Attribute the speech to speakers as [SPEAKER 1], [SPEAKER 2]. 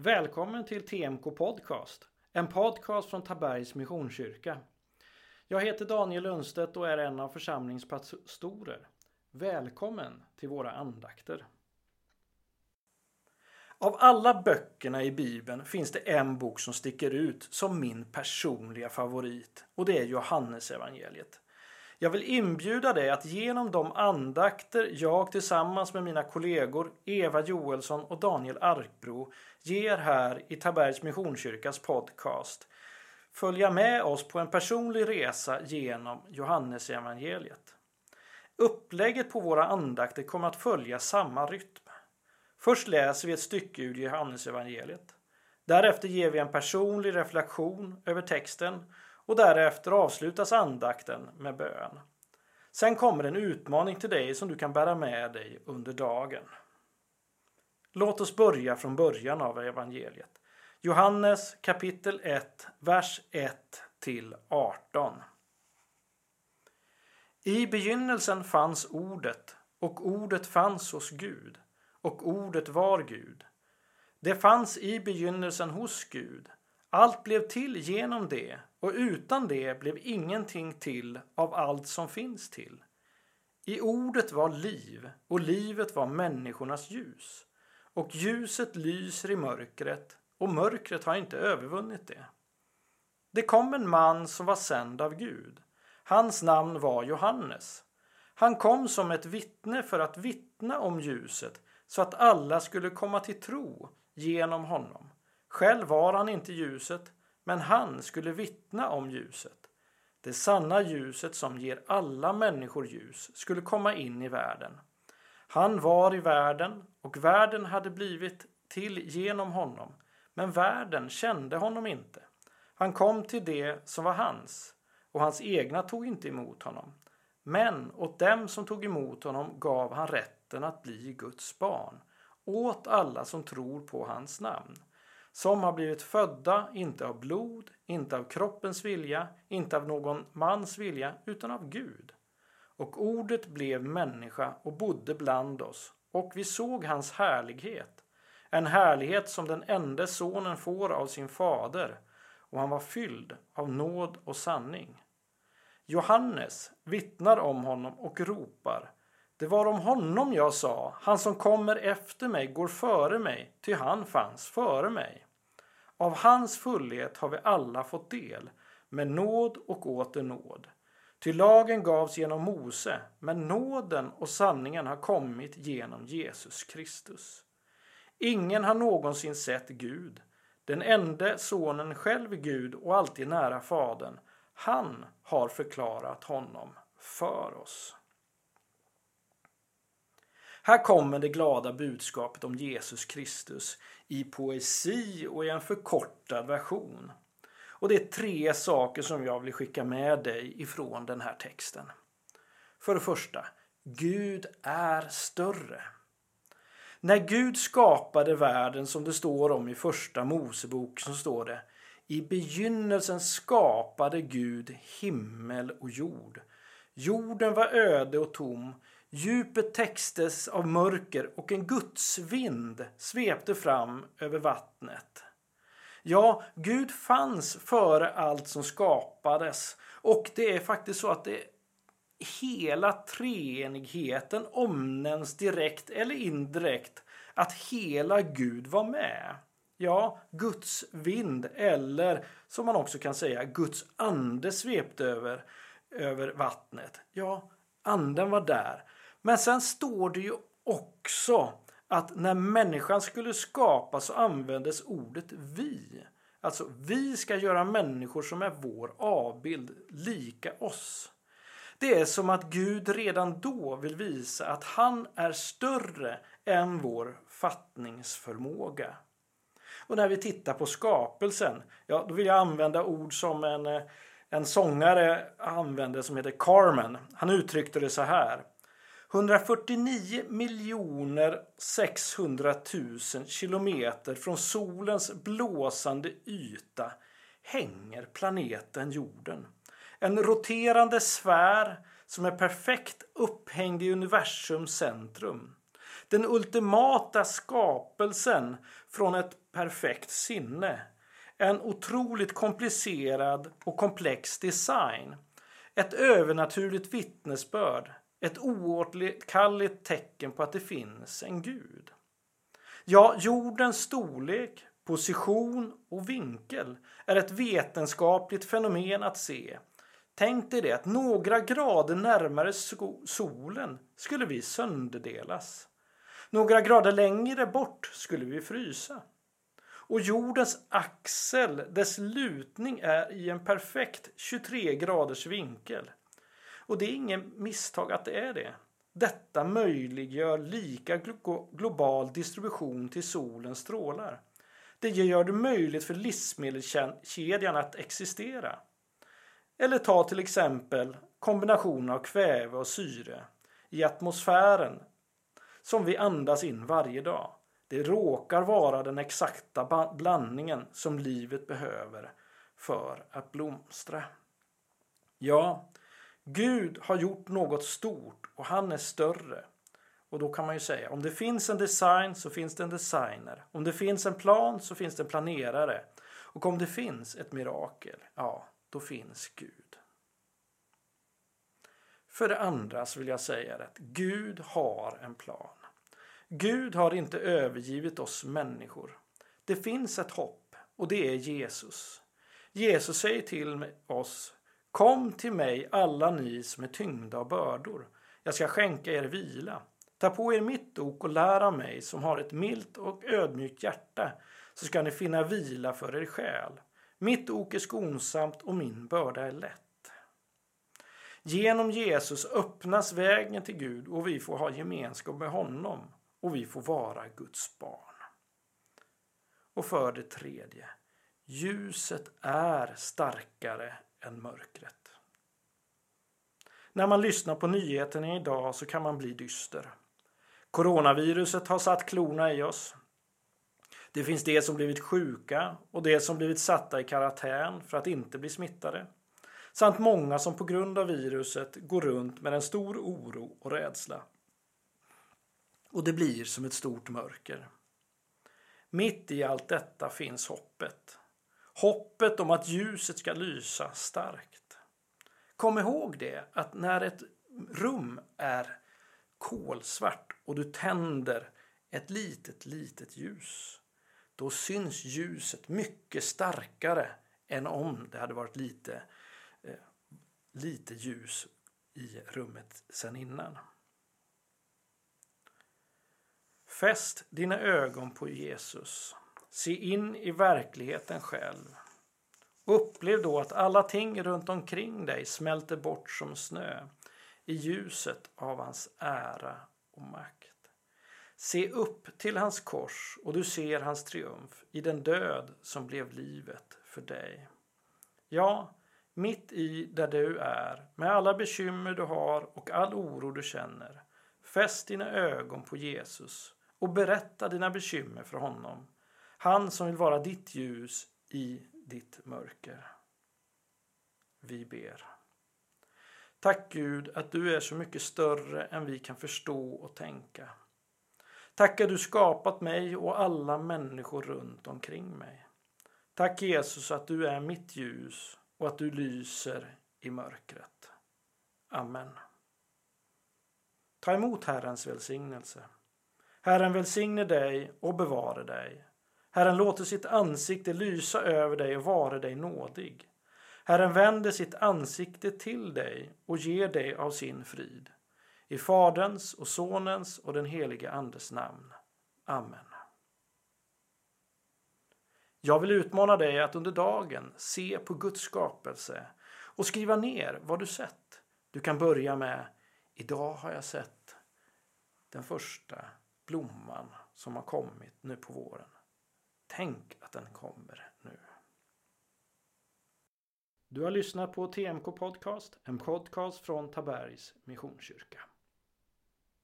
[SPEAKER 1] Välkommen till TMK Podcast, en podcast från Tabergs Missionskyrka. Jag heter Daniel Lundstedt och är en av församlingspastorer. Välkommen till våra andakter. Av alla böckerna i Bibeln finns det en bok som sticker ut som min personliga favorit och det är Johannesevangeliet. Jag vill inbjuda dig att genom de andakter jag tillsammans med mina kollegor Eva Joelsson och Daniel Arkbro ger här i Tabergs Missionskyrkas podcast följa med oss på en personlig resa genom Johannesevangeliet. Upplägget på våra andakter kommer att följa samma rytm. Först läser vi ett stycke ur Johannesevangeliet. Därefter ger vi en personlig reflektion över texten och därefter avslutas andakten med bön. Sen kommer en utmaning till dig som du kan bära med dig under dagen. Låt oss börja från början av evangeliet. Johannes kapitel 1, vers 1 till 18. I begynnelsen fanns ordet och ordet fanns hos Gud och ordet var Gud. Det fanns i begynnelsen hos Gud. Allt blev till genom det och utan det blev ingenting till av allt som finns till. I ordet var liv och livet var människornas ljus. Och ljuset lyser i mörkret och mörkret har inte övervunnit det. Det kom en man som var sänd av Gud. Hans namn var Johannes. Han kom som ett vittne för att vittna om ljuset så att alla skulle komma till tro genom honom. Själv var han inte ljuset, men han skulle vittna om ljuset. Det sanna ljuset som ger alla människor ljus skulle komma in i världen. Han var i världen och världen hade blivit till genom honom, men världen kände honom inte. Han kom till det som var hans och hans egna tog inte emot honom. Men åt dem som tog emot honom gav han rätten att bli Guds barn, åt alla som tror på hans namn som har blivit födda, inte av blod, inte av kroppens vilja, inte av någon mans vilja, utan av Gud. Och ordet blev människa och bodde bland oss, och vi såg hans härlighet, en härlighet som den enda sonen får av sin fader, och han var fylld av nåd och sanning. Johannes vittnar om honom och ropar det var om honom jag sa, han som kommer efter mig går före mig, ty han fanns före mig. Av hans fullhet har vi alla fått del, med nåd och åter nåd. Ty lagen gavs genom Mose, men nåden och sanningen har kommit genom Jesus Kristus. Ingen har någonsin sett Gud. Den enda sonen själv Gud och alltid nära Fadern. Han har förklarat honom för oss. Här kommer det glada budskapet om Jesus Kristus i poesi och i en förkortad version. Och det är tre saker som jag vill skicka med dig ifrån den här texten. För det första, Gud är större. När Gud skapade världen som det står om i första Mosebok så står det I begynnelsen skapade Gud himmel och jord. Jorden var öde och tom, Djupet täcktes av mörker och en gudsvind svepte fram över vattnet. Ja, Gud fanns före allt som skapades och det är faktiskt så att det hela treenigheten omnämns direkt eller indirekt att hela Gud var med. Ja, Guds vind eller som man också kan säga Guds ande svepte över, över vattnet. Ja, anden var där. Men sen står det ju också att när människan skulle skapas så användes ordet vi. Alltså vi ska göra människor som är vår avbild lika oss. Det är som att Gud redan då vill visa att han är större än vår fattningsförmåga. Och när vi tittar på skapelsen, ja då vill jag använda ord som en, eh, en sångare använde som heter Carmen. Han uttryckte det så här. 149 miljoner 600 000 kilometer från solens blåsande yta hänger planeten jorden. En roterande sfär som är perfekt upphängd i universums centrum. Den ultimata skapelsen från ett perfekt sinne. En otroligt komplicerad och komplex design. Ett övernaturligt vittnesbörd. Ett oåterkalleligt tecken på att det finns en gud. Ja, jordens storlek, position och vinkel är ett vetenskapligt fenomen att se. Tänk dig det att några grader närmare solen skulle vi sönderdelas. Några grader längre bort skulle vi frysa. Och jordens axel, dess lutning är i en perfekt 23 graders vinkel. Och det är inget misstag att det är det. Detta möjliggör lika global distribution till solens strålar. Det gör det möjligt för livsmedelskedjan att existera. Eller ta till exempel kombinationen av kväve och syre i atmosfären som vi andas in varje dag. Det råkar vara den exakta blandningen som livet behöver för att blomstra. Ja, Gud har gjort något stort och han är större. Och då kan man ju säga om det finns en design så finns det en designer. Om det finns en plan så finns det en planerare. Och om det finns ett mirakel, ja, då finns Gud. För det andra så vill jag säga att Gud har en plan. Gud har inte övergivit oss människor. Det finns ett hopp och det är Jesus. Jesus säger till oss Kom till mig alla ni som är tyngda av bördor. Jag ska skänka er vila. Ta på er mitt ok och lär av mig som har ett milt och ödmjukt hjärta så ska ni finna vila för er själ. Mitt ok är skonsamt och min börda är lätt. Genom Jesus öppnas vägen till Gud och vi får ha gemenskap med honom och vi får vara Guds barn. Och för det tredje, ljuset är starkare än mörkret. När man lyssnar på nyheterna idag så kan man bli dyster. Coronaviruset har satt klorna i oss. Det finns de som blivit sjuka och de som blivit satta i karantän för att inte bli smittade. Samt många som på grund av viruset går runt med en stor oro och rädsla. Och det blir som ett stort mörker. Mitt i allt detta finns hoppet. Hoppet om att ljuset ska lysa starkt. Kom ihåg det att när ett rum är kolsvart och du tänder ett litet, litet ljus då syns ljuset mycket starkare än om det hade varit lite, eh, lite ljus i rummet sen innan. Fäst dina ögon på Jesus. Se in i verkligheten själv. Upplev då att alla ting runt omkring dig smälter bort som snö i ljuset av hans ära och makt. Se upp till hans kors och du ser hans triumf i den död som blev livet för dig. Ja, mitt i där du är, med alla bekymmer du har och all oro du känner, fäst dina ögon på Jesus och berätta dina bekymmer för honom. Han som vill vara ditt ljus i ditt mörker. Vi ber. Tack Gud att du är så mycket större än vi kan förstå och tänka. Tack att du skapat mig och alla människor runt omkring mig. Tack Jesus att du är mitt ljus och att du lyser i mörkret. Amen. Ta emot Herrens välsignelse. Herren välsigne dig och bevare dig. Herren låter sitt ansikte lysa över dig och vare dig nådig. Herren vänder sitt ansikte till dig och ger dig av sin frid. I Faderns och Sonens och den helige Andes namn. Amen. Jag vill utmana dig att under dagen se på Guds skapelse och skriva ner vad du sett. Du kan börja med Idag har jag sett den första blomman som har kommit nu på våren. Tänk att den kommer nu. Du har lyssnat på TMK Podcast, en podcast från Tabergs Missionskyrka.